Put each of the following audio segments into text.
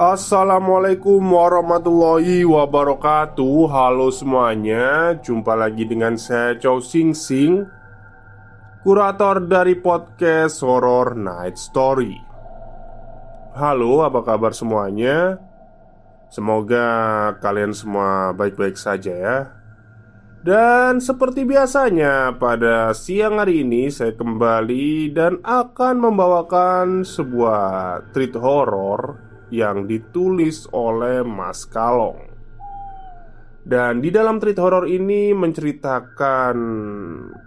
Assalamualaikum warahmatullahi wabarakatuh. Halo semuanya. Jumpa lagi dengan saya Chow Sing Sing Kurator dari podcast Horror Night Story. Halo apa kabar semuanya? Semoga kalian semua baik-baik saja ya. Dan seperti biasanya, pada siang hari ini saya kembali dan akan membawakan sebuah treat horror yang ditulis oleh Mas Kalong. Dan di dalam treat horror ini menceritakan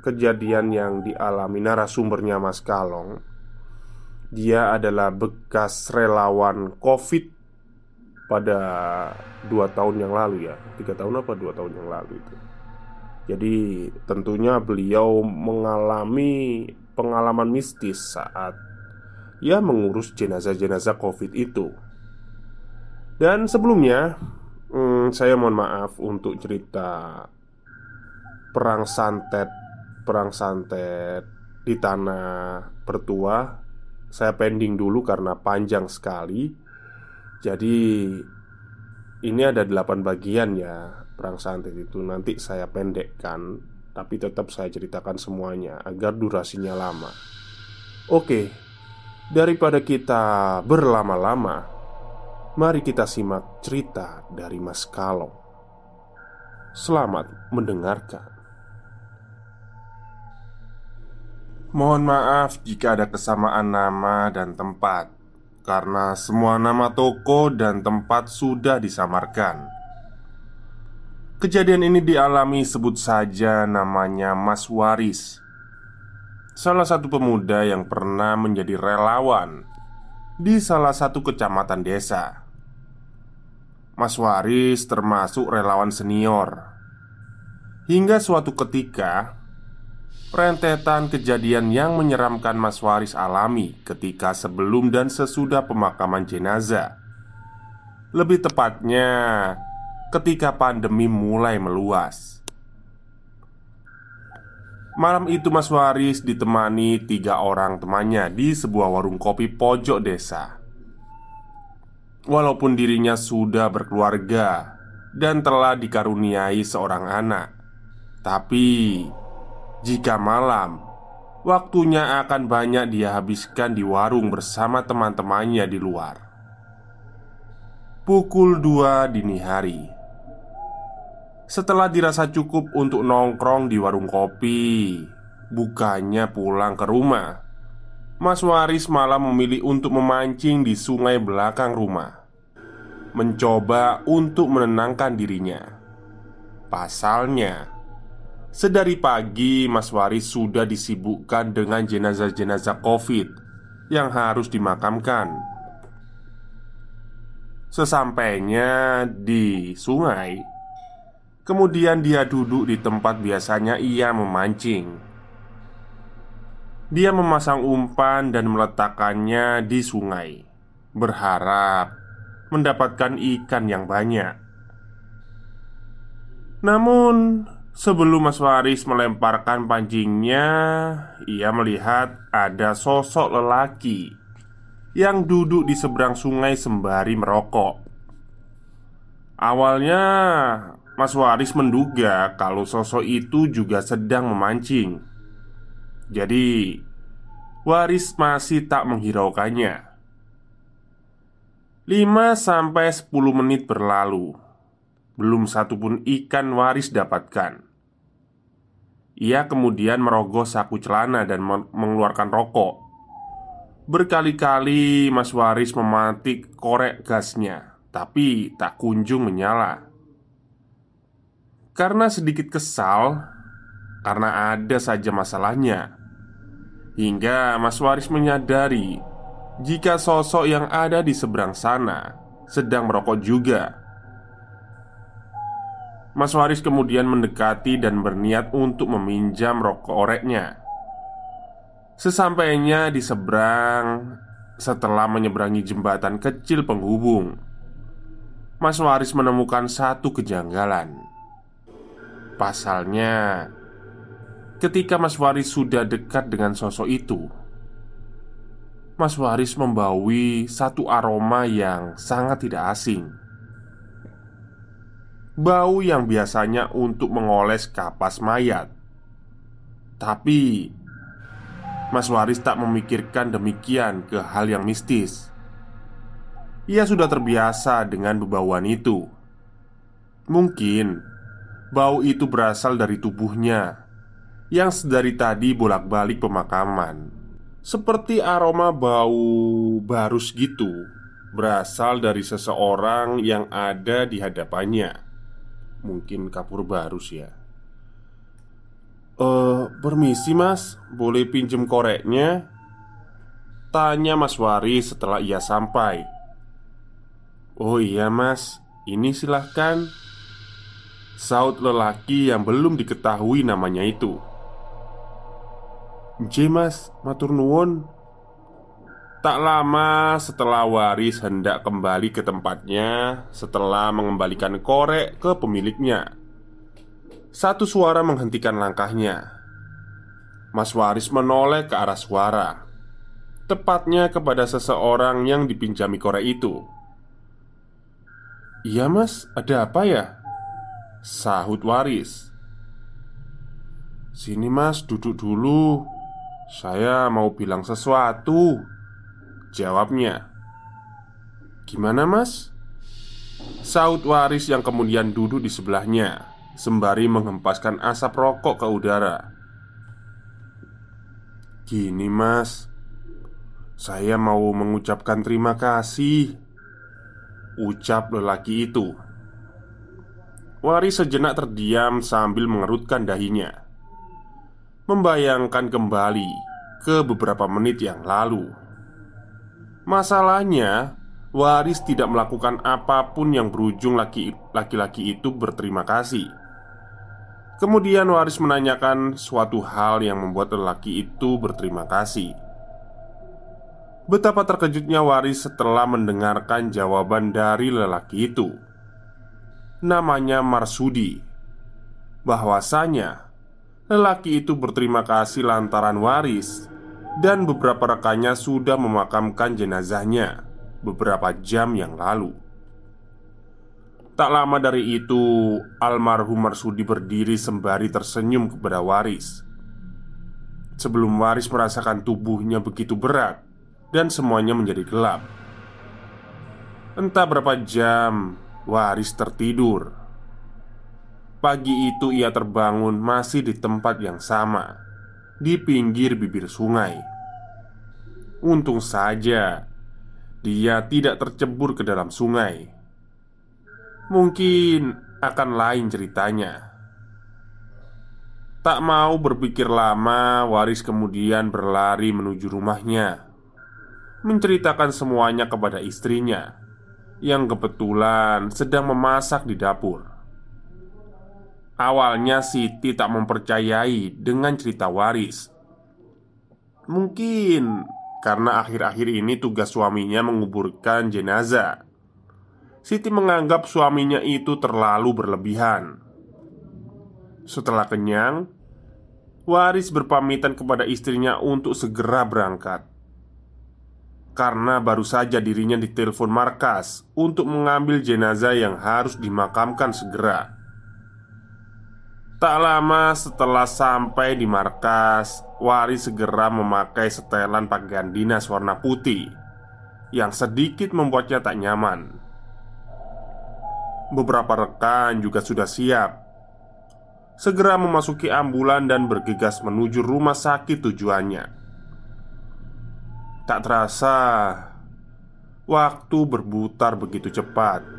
kejadian yang dialami narasumbernya Mas Kalong. Dia adalah bekas relawan COVID pada dua tahun yang lalu ya, tiga tahun apa dua tahun yang lalu itu. Jadi tentunya beliau mengalami pengalaman mistis saat ia mengurus jenazah-jenazah COVID itu. Dan sebelumnya, hmm, saya mohon maaf untuk cerita perang santet, perang santet di tanah pertua. Saya pending dulu karena panjang sekali. Jadi ini ada delapan bagian ya perang santet itu nanti saya pendekkan tapi tetap saya ceritakan semuanya agar durasinya lama. Oke, daripada kita berlama-lama, mari kita simak cerita dari Mas Kalong. Selamat mendengarkan. Mohon maaf jika ada kesamaan nama dan tempat, karena semua nama toko dan tempat sudah disamarkan. Kejadian ini dialami sebut saja namanya Mas Waris Salah satu pemuda yang pernah menjadi relawan Di salah satu kecamatan desa Mas Waris termasuk relawan senior Hingga suatu ketika Rentetan kejadian yang menyeramkan Mas Waris alami ketika sebelum dan sesudah pemakaman jenazah Lebih tepatnya ketika pandemi mulai meluas. Malam itu Mas Waris ditemani tiga orang temannya di sebuah warung kopi pojok desa. Walaupun dirinya sudah berkeluarga dan telah dikaruniai seorang anak, tapi jika malam waktunya akan banyak dia habiskan di warung bersama teman-temannya di luar. Pukul 2 dini hari setelah dirasa cukup untuk nongkrong di warung kopi, bukannya pulang ke rumah. Mas Waris malah memilih untuk memancing di sungai belakang rumah, mencoba untuk menenangkan dirinya. Pasalnya, sedari pagi Mas Waris sudah disibukkan dengan jenazah-jenazah COVID yang harus dimakamkan. Sesampainya di sungai, Kemudian dia duduk di tempat biasanya ia memancing. Dia memasang umpan dan meletakkannya di sungai, berharap mendapatkan ikan yang banyak. Namun, sebelum Mas Waris melemparkan pancingnya, ia melihat ada sosok lelaki yang duduk di seberang sungai sembari merokok. Awalnya Mas Waris menduga kalau sosok itu juga sedang memancing. Jadi, Waris masih tak menghiraukannya. 5 sampai 10 menit berlalu. Belum satu pun ikan Waris dapatkan. Ia kemudian merogoh saku celana dan mengeluarkan rokok. Berkali-kali Mas Waris mematik korek gasnya, tapi tak kunjung menyala. Karena sedikit kesal Karena ada saja masalahnya Hingga Mas Waris menyadari Jika sosok yang ada di seberang sana Sedang merokok juga. Mas Waris kemudian mendekati dan berniat untuk meminjam rokok oreknya. Sesampainya di seberang Setelah menyeberangi jembatan kecil penghubung Mas Waris menemukan satu kejanggalan. Pasalnya, ketika Mas Waris sudah dekat dengan sosok itu, Mas Waris membawi satu aroma yang sangat tidak asing. Bau yang biasanya untuk mengoles kapas mayat, tapi Mas Waris tak memikirkan demikian ke hal yang mistis. Ia sudah terbiasa dengan bebauan itu. Mungkin Bau itu berasal dari tubuhnya Yang sedari tadi bolak-balik pemakaman. Seperti aroma bau barus gitu Berasal dari seseorang yang ada di hadapannya. Mungkin kapur barus ya. Eh, uh, permisi mas, boleh pinjem koreknya? Tanya Mas Wari setelah ia sampai. Oh iya mas, ini silahkan. Saut lelaki yang belum diketahui namanya itu J mas, matur nuwun. Tak lama setelah Waris hendak kembali ke tempatnya Setelah mengembalikan korek ke pemiliknya Satu suara menghentikan langkahnya. Mas Waris menoleh ke arah suara Tepatnya kepada seseorang yang dipinjami korek itu. Iya mas, ada apa ya? Sahut Waris. Sini mas, duduk dulu Saya mau bilang sesuatu. Jawabnya Gimana mas? Sahut Waris yang kemudian duduk di sebelahnya Sembari menghempaskan asap rokok ke udara. Gini mas Saya mau mengucapkan terima kasih Ucap lelaki itu. Wari sejenak terdiam sambil mengerutkan dahinya Membayangkan kembali ke beberapa menit yang lalu. Masalahnya Waris tidak melakukan apa pun yang berujung laki-laki itu berterima kasih. Kemudian Waris menanyakan suatu hal yang membuat lelaki itu berterima kasih. Betapa terkejutnya Waris setelah mendengarkan jawaban dari lelaki itu. Namanya Marsudi. Bahwasanya Lelaki itu berterima kasih lantaran waris Dan beberapa rekannya sudah memakamkan jenazahnya Beberapa jam yang lalu. Tak lama dari itu Almarhum Marsudi berdiri sembari tersenyum kepada waris. Sebelum waris merasakan tubuhnya begitu berat Dan semuanya menjadi gelap. Entah berapa jam Waris tertidur. Pagi itu ia terbangun masih di tempat yang sama, di pinggir bibir sungai. Untung saja dia tidak tercebur ke dalam sungai. Mungkin akan lain ceritanya. Tak mau berpikir lama, Waris kemudian berlari menuju rumahnya, menceritakan semuanya kepada istrinya yang kebetulan sedang memasak di dapur. Awalnya Siti tak mempercayai dengan cerita waris. Mungkin karena akhir-akhir ini tugas suaminya menguburkan jenazah. Siti menganggap suaminya itu terlalu berlebihan. Setelah kenyang, Waris berpamitan kepada istrinya untuk segera berangkat karena baru saja dirinya ditelepon markas untuk mengambil jenazah yang harus dimakamkan segera. Tak lama setelah sampai di markas, Waris segera memakai setelan pakaian dinas warna putih yang sedikit membuatnya tak nyaman. Beberapa rekan juga sudah siap. Segera memasuki ambulan dan bergegas menuju rumah sakit tujuannya. Tak terasa, waktu berputar begitu cepat.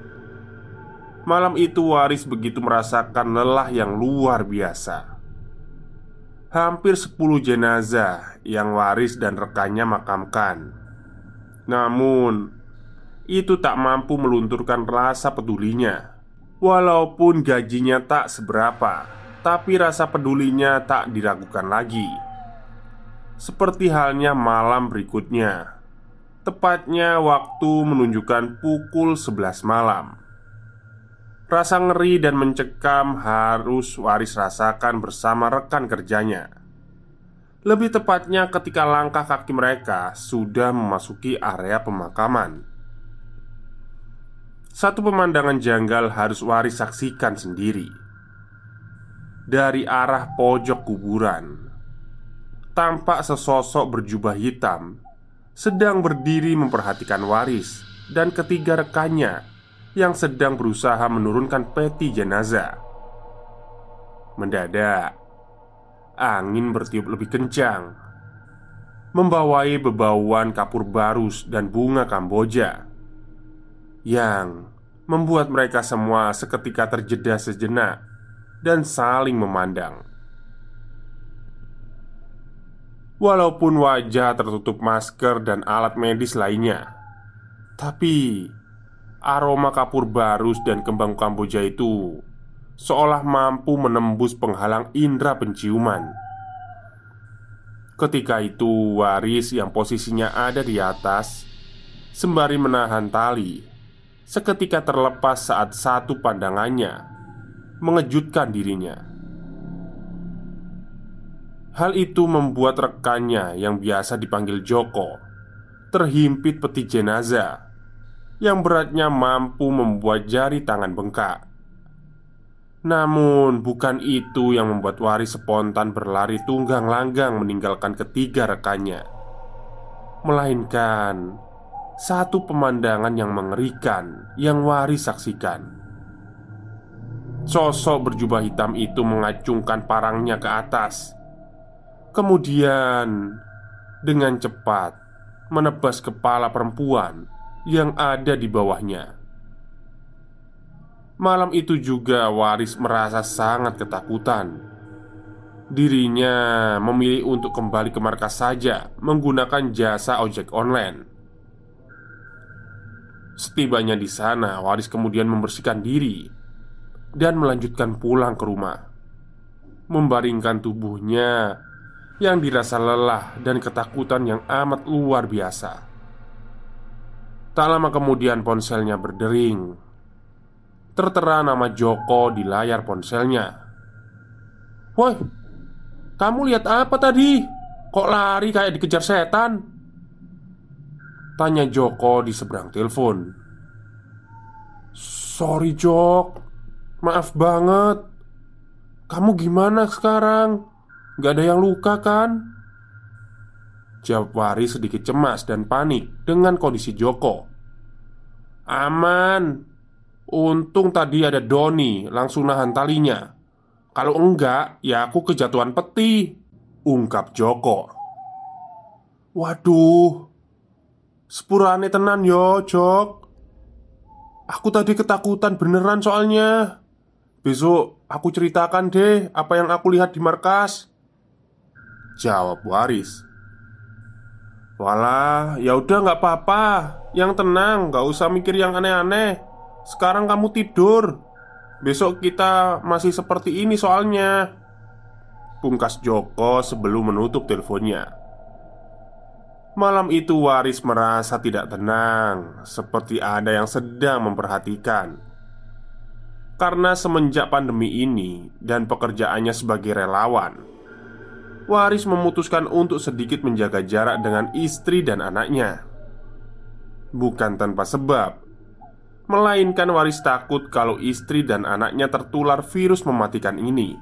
Malam itu Waris begitu merasakan lelah yang luar biasa. Hampir 10 jenazah yang Waris dan rekannya makamkan. Namun Itu tak mampu melunturkan rasa pedulinya. Walaupun gajinya tak seberapa Tapi rasa pedulinya tak diragukan lagi. Seperti halnya malam berikutnya. Tepatnya waktu menunjukkan pukul 11 malam Rasa ngeri dan mencekam harus Waris rasakan bersama rekan kerjanya. Lebih tepatnya, ketika langkah kaki mereka sudah memasuki area pemakaman. Satu pemandangan janggal harus Waris saksikan sendiri. Dari arah pojok kuburan, tampak sesosok berjubah hitam sedang berdiri memperhatikan Waris dan ketiga rekannya yang sedang berusaha menurunkan peti jenazah. Mendadak, angin bertiup lebih kencang, membawai bebauan kapur barus dan bunga kamboja yang membuat mereka semua seketika terjeda sejenak dan saling memandang. Walaupun wajah tertutup masker dan alat medis lainnya, tapi Aroma kapur barus dan kembang kamboja itu Seolah mampu menembus penghalang indera penciuman. Ketika itu Waris yang posisinya ada di atas Sembari menahan tali Seketika terlepas saat satu pandangannya Mengejutkan dirinya. Hal itu membuat rekannya yang biasa dipanggil Joko Terhimpit peti jenazah yang beratnya mampu membuat jari tangan bengkak. Namun, bukan itu yang membuat Waris spontan berlari tunggang langgang meninggalkan ketiga rekannya, melainkan satu pemandangan yang mengerikan yang Waris saksikan. Sosok berjubah hitam itu mengacungkan parangnya ke atas, kemudian dengan cepat menebas kepala perempuan yang ada di bawahnya. Malam itu juga Waris merasa sangat ketakutan. Dirinya memilih untuk kembali ke markas saja menggunakan jasa ojek online. Setibanya di sana, Waris kemudian membersihkan diri dan melanjutkan pulang ke rumah. Membaringkan tubuhnya yang dirasa lelah dan ketakutan yang amat luar biasa. Tak lama kemudian ponselnya berdering Tertera nama Joko di layar ponselnya Woi, kamu lihat apa tadi? Kok lari kayak dikejar setan? Tanya Joko di seberang telepon Sorry Jok Maaf banget Kamu gimana sekarang? Gak ada yang luka kan? Jawab Wari sedikit cemas dan panik dengan kondisi Joko. Aman. Untung tadi ada Doni langsung nahan talinya. Kalau enggak ya aku kejatuhan peti Ungkap Joko. Waduh. Sepurane tenan yo Jok. Aku tadi ketakutan beneran soalnya. Besok aku ceritakan deh apa yang aku lihat di markas. Jawab Waris Walah, ya udah nggak apa-apa. Yang tenang, nggak usah mikir yang aneh-aneh. Sekarang kamu tidur. Besok kita masih seperti ini soalnya. Pungkas Joko sebelum menutup teleponnya. Malam itu Waris merasa tidak tenang, seperti ada yang sedang memperhatikan. Karena semenjak pandemi ini dan pekerjaannya sebagai relawan, Waris memutuskan untuk sedikit menjaga jarak dengan istri dan anaknya. Bukan tanpa sebab, melainkan Waris takut kalau istri dan anaknya tertular virus mematikan ini.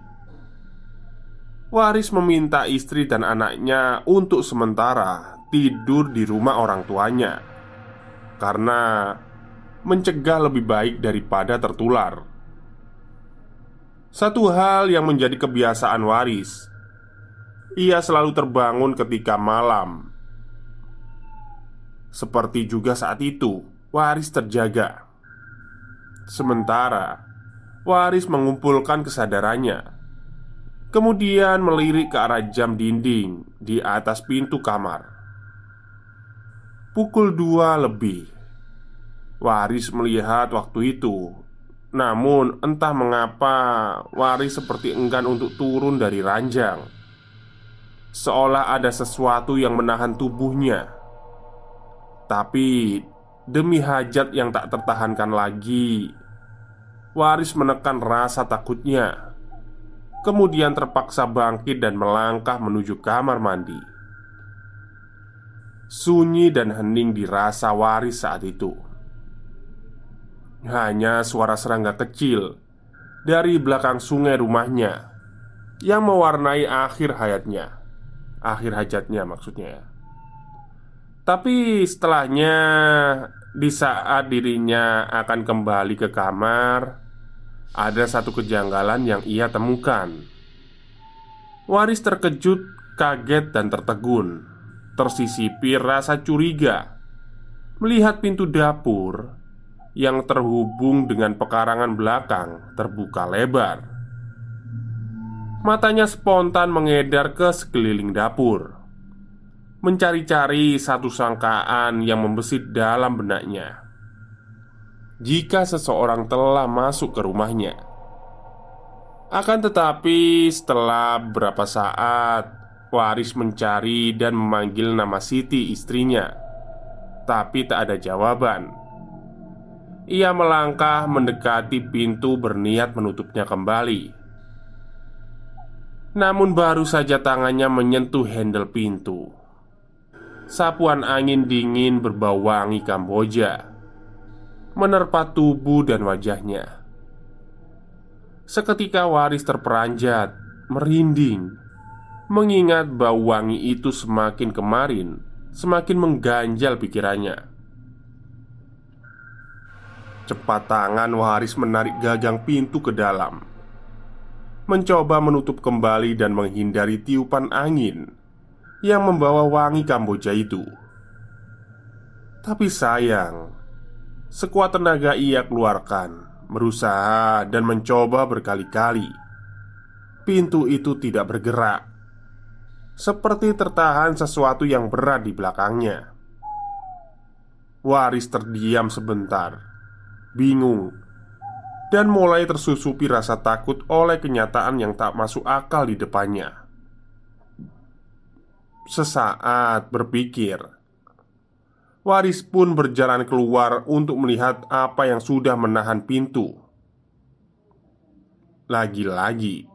Waris meminta istri dan anaknya untuk sementara tidur di rumah orang tuanya karena mencegah lebih baik daripada tertular. Satu hal yang menjadi kebiasaan Waris, ia selalu terbangun ketika malam. Seperti juga saat itu, Waris terjaga. Sementara Waris mengumpulkan kesadarannya Kemudian melirik ke arah jam dinding di atas pintu kamar Pukul dua lebih Waris melihat waktu itu Namun entah mengapa Waris seperti enggan untuk turun dari ranjang Seolah ada sesuatu yang menahan tubuhnya. Tapi demi hajat yang tak tertahankan lagi Waris menekan rasa takutnya. Kemudian terpaksa bangkit dan melangkah menuju kamar mandi. Sunyi dan hening dirasa waris saat itu. Hanya suara serangga kecil Dari belakang sungai rumahnya Yang mewarnai akhir hayatnya Akhir hajatnya maksudnya Tapi setelahnya Di saat dirinya akan kembali ke kamar ada satu kejanggalan yang ia temukan. Waris terkejut, kaget, dan tertegun. Tersisipi rasa curiga melihat pintu dapur yang terhubung dengan pekarangan belakang terbuka lebar. Matanya spontan mengedar ke sekeliling dapur, mencari-cari satu sangkaan yang membesit dalam benaknya jika seseorang telah masuk ke rumahnya. Akan tetapi, setelah beberapa saat, Waris mencari dan memanggil nama Siti, istrinya, tapi tak ada jawaban. Ia melangkah mendekati pintu, berniat menutupnya kembali. Namun, baru saja tangannya menyentuh handle pintu. Sapuan angin dingin berbau wangi Kamboja menerpa tubuh dan wajahnya. Seketika Waris terperanjat, merinding, mengingat bau wangi itu semakin kemarin, semakin mengganjal pikirannya. Cepat tangan Waris menarik gagang pintu ke dalam, mencoba menutup kembali dan menghindari tiupan angin yang membawa wangi Kamboja itu. Tapi sayang, Sekuat tenaga ia keluarkan Berusaha dan mencoba berkali-kali. Pintu itu tidak bergerak Seperti tertahan sesuatu yang berat di belakangnya. Waris terdiam sebentar Bingung Dan mulai tersusupi rasa takut oleh kenyataan yang tak masuk akal di depannya Sesaat berpikir Waris pun berjalan keluar untuk melihat apa yang sudah menahan pintu. Lagi-lagi,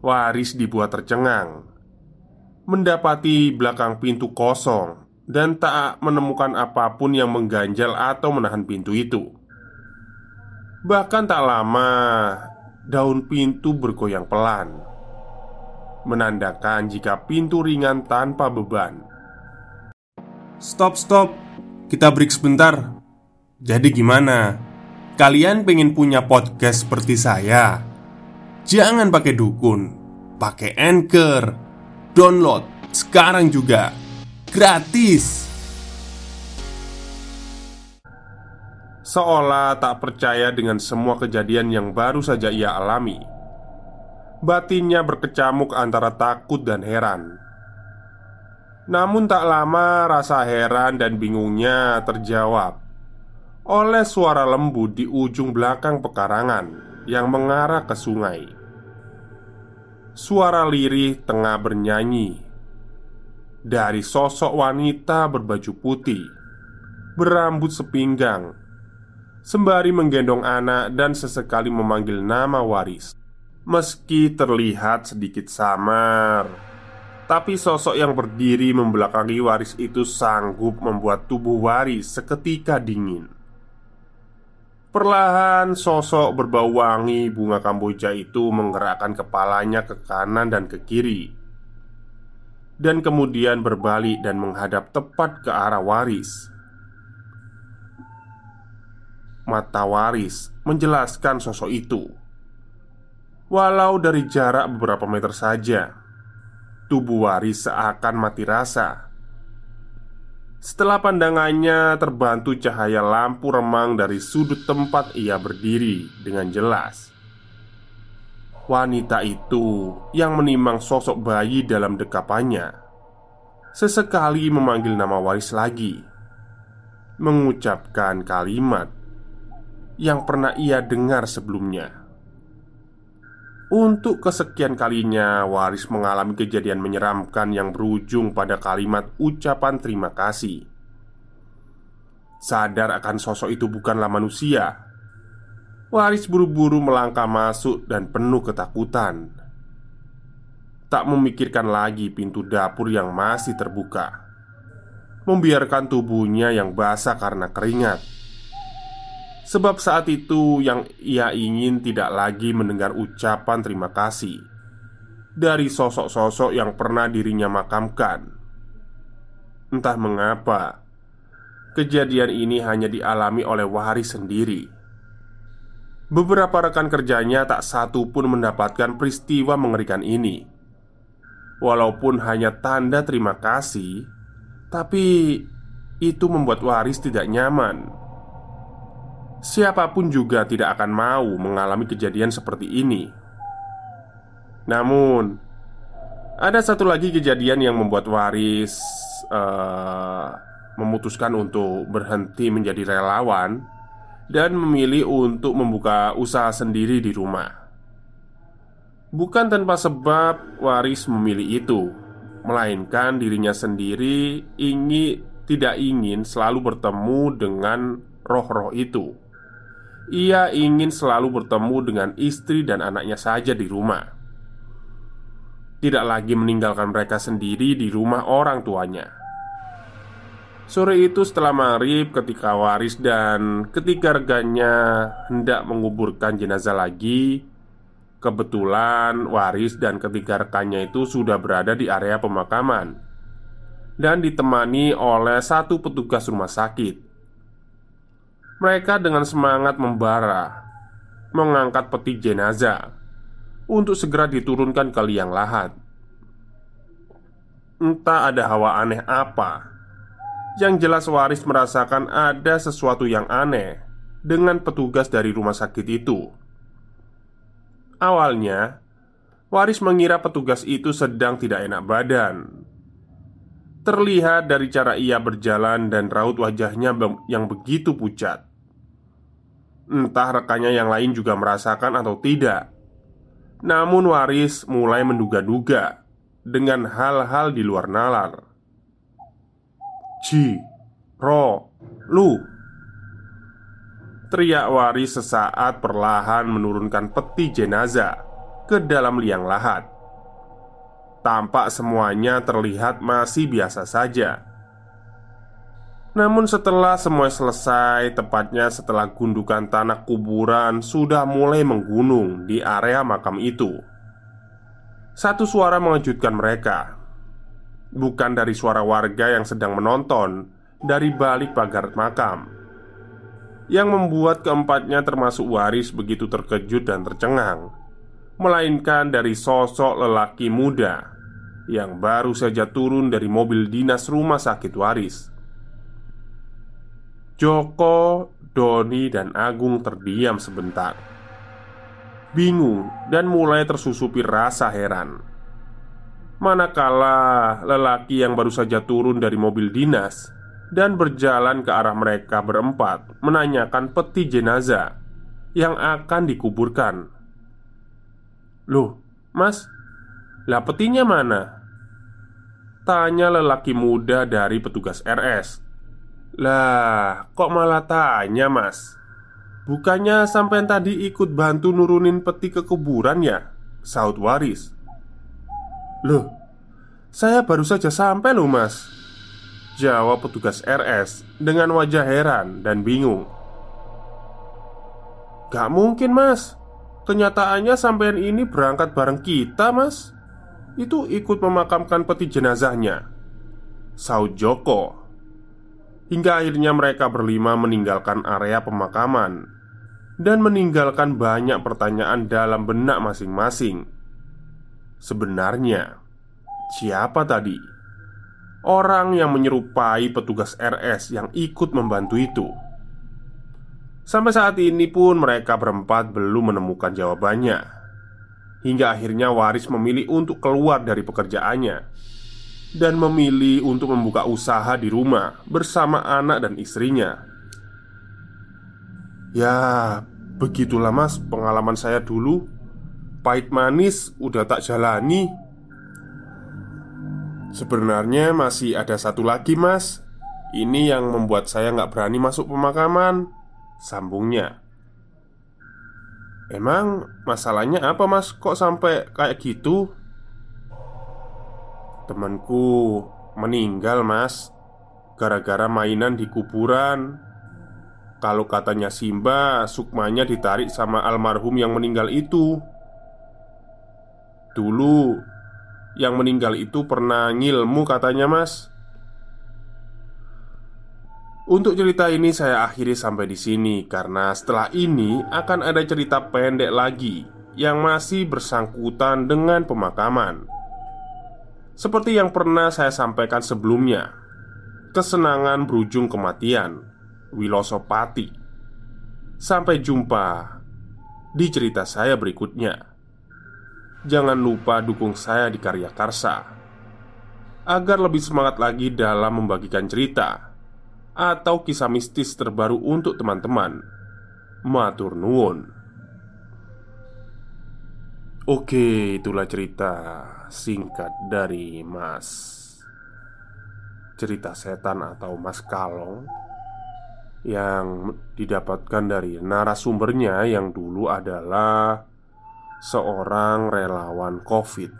Waris dibuat tercengang, mendapati belakang pintu kosong dan tak menemukan apa pun yang mengganjal atau menahan pintu itu. Bahkan tak lama, daun pintu bergoyang pelan, menandakan jika pintu ringan tanpa beban. Stop, stop. Kita break sebentar. Jadi gimana? Kalian pengen punya podcast seperti saya? Jangan pakai dukun, pakai Anchor. Download sekarang juga. Gratis. Seolah tak percaya dengan semua kejadian yang baru saja ia alami. Batinnya berkecamuk antara takut dan heran. Namun tak lama rasa heran dan bingungnya terjawab oleh suara lembut di ujung belakang pekarangan yang mengarah ke sungai. Suara lirih tengah bernyanyi dari sosok wanita berbaju putih, berambut sepinggang, sembari menggendong anak dan sesekali memanggil nama waris, meski terlihat sedikit samar. Tapi sosok yang berdiri membelakangi waris itu sanggup membuat tubuh waris seketika dingin Perlahan sosok berbau wangi bunga kamboja itu menggerakkan kepalanya ke kanan dan ke kiri Dan kemudian berbalik dan menghadap tepat ke arah waris Mata waris menjelaskan sosok itu. Walau dari jarak beberapa meter saja Tubuh waris seakan mati rasa. Setelah pandangannya terbantu cahaya lampu remang dari sudut tempat ia berdiri dengan jelas. Wanita itu yang menimang sosok bayi dalam dekapannya Sesekali memanggil nama Waris lagi Mengucapkan kalimat Yang pernah ia dengar sebelumnya untuk kesekian kalinya, Waris mengalami kejadian menyeramkan yang berujung pada kalimat ucapan terima kasih. Sadar akan sosok itu bukanlah manusia, Waris buru-buru melangkah masuk dan penuh ketakutan. Tak memikirkan lagi pintu dapur yang masih terbuka, membiarkan tubuhnya yang basah karena keringat Sebab saat itu yang ia ingin tidak lagi mendengar ucapan terima kasih Dari sosok-sosok yang pernah dirinya makamkan. Entah mengapa Kejadian ini hanya dialami oleh Waris sendiri. Beberapa rekan kerjanya tak satu pun mendapatkan peristiwa mengerikan ini. Walaupun hanya tanda terima kasih Tapi itu membuat Waris tidak nyaman Siapa pun juga tidak akan mau mengalami kejadian seperti ini. Namun, ada satu lagi kejadian yang membuat Waris uh, memutuskan untuk berhenti menjadi relawan dan memilih untuk membuka usaha sendiri di rumah. Bukan tanpa sebab Waris memilih itu, melainkan dirinya sendiri ingin tidak ingin selalu bertemu dengan roh-roh itu ia ingin selalu bertemu dengan istri dan anaknya saja di rumah. Tidak lagi meninggalkan mereka sendiri di rumah orang tuanya. Sore itu setelah maghrib ketika Waris dan ketiga rekannya hendak menguburkan jenazah lagi Kebetulan Waris dan ketiga rekannya itu sudah berada di area pemakaman Dan ditemani oleh satu petugas rumah sakit mereka dengan semangat membara Mengangkat peti jenazah Untuk segera diturunkan ke liang lahat. Entah ada hawa aneh apa Yang jelas Waris merasakan ada sesuatu yang aneh Dengan petugas dari rumah sakit itu. Awalnya Waris mengira petugas itu sedang tidak enak badan. Terlihat dari cara ia berjalan dan raut wajahnya yang begitu pucat Entah rekannya yang lain juga merasakan atau tidak. Namun Waris mulai menduga-duga Dengan hal-hal di luar nalar. Ji, Ro, Lu. Teriak Waris sesaat perlahan menurunkan peti jenazah Ke dalam liang lahat. Tampak semuanya terlihat masih biasa saja namun setelah semua selesai, tepatnya setelah gundukan tanah kuburan sudah mulai menggunung di area makam itu. Satu suara mengejutkan mereka. Bukan dari suara warga yang sedang menonton dari balik pagar makam. Yang membuat keempatnya termasuk waris begitu terkejut dan tercengang. Melainkan dari sosok lelaki muda Yang baru saja turun dari mobil dinas rumah sakit waris Joko, Doni, dan Agung terdiam sebentar. Bingung dan mulai tersusupi rasa heran. Manakala lelaki yang baru saja turun dari mobil dinas Dan berjalan ke arah mereka berempat Menanyakan peti jenazah Yang akan dikuburkan. Loh, mas Lah petinya mana? Tanya lelaki muda dari petugas RS lah, kok malah tanya mas? Bukannya sampai tadi ikut bantu nurunin peti ke kuburan ya? Saud Waris. Loh, saya baru saja sampai loh mas. Jawab petugas RS dengan wajah heran dan bingung. Gak mungkin mas. Kenyataannya sampean ini berangkat bareng kita mas. Itu ikut memakamkan peti jenazahnya. Saud Joko Hingga akhirnya mereka berlima meninggalkan area pemakaman Dan meninggalkan banyak pertanyaan dalam benak masing-masing. Sebenarnya Siapa tadi? Orang yang menyerupai petugas RS yang ikut membantu itu. Sampai saat ini pun mereka berempat belum menemukan jawabannya. Hingga akhirnya Waris memilih untuk keluar dari pekerjaannya Dan memilih untuk membuka usaha di rumah bersama anak dan istrinya. Ya, begitulah mas pengalaman saya dulu. Pahit manis udah tak jalani. Sebenarnya masih ada satu lagi mas. Ini yang membuat saya nggak berani masuk pemakaman. Sambungnya. Emang masalahnya apa mas? Kok sampai kayak gitu? Temanku meninggal mas Gara-gara mainan di kuburan. Kalau katanya Simba Sukmanya ditarik sama almarhum yang meninggal itu. Dulu Yang meninggal itu pernah ngilmu katanya mas. Untuk cerita ini saya akhiri sampai di sini karena setelah ini akan ada cerita pendek lagi yang masih bersangkutan dengan pemakaman. Seperti yang pernah saya sampaikan sebelumnya, kesenangan berujung kematian, Wilosopati. Sampai jumpa di cerita saya berikutnya. Jangan lupa dukung saya di Karya Karsa agar lebih semangat lagi dalam membagikan cerita atau kisah mistis terbaru untuk teman-teman. Matur nuwun. Oke, itulah cerita singkat dari Mas Cerita setan atau Mas Kalong Yang didapatkan dari narasumbernya yang dulu adalah Seorang relawan COVID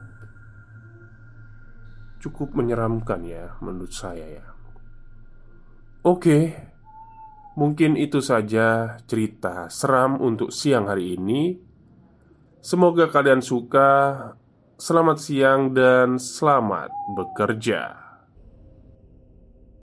Cukup menyeramkan ya menurut saya ya Oke, mungkin itu saja cerita seram untuk siang hari ini. Semoga kalian suka. Selamat siang dan selamat bekerja.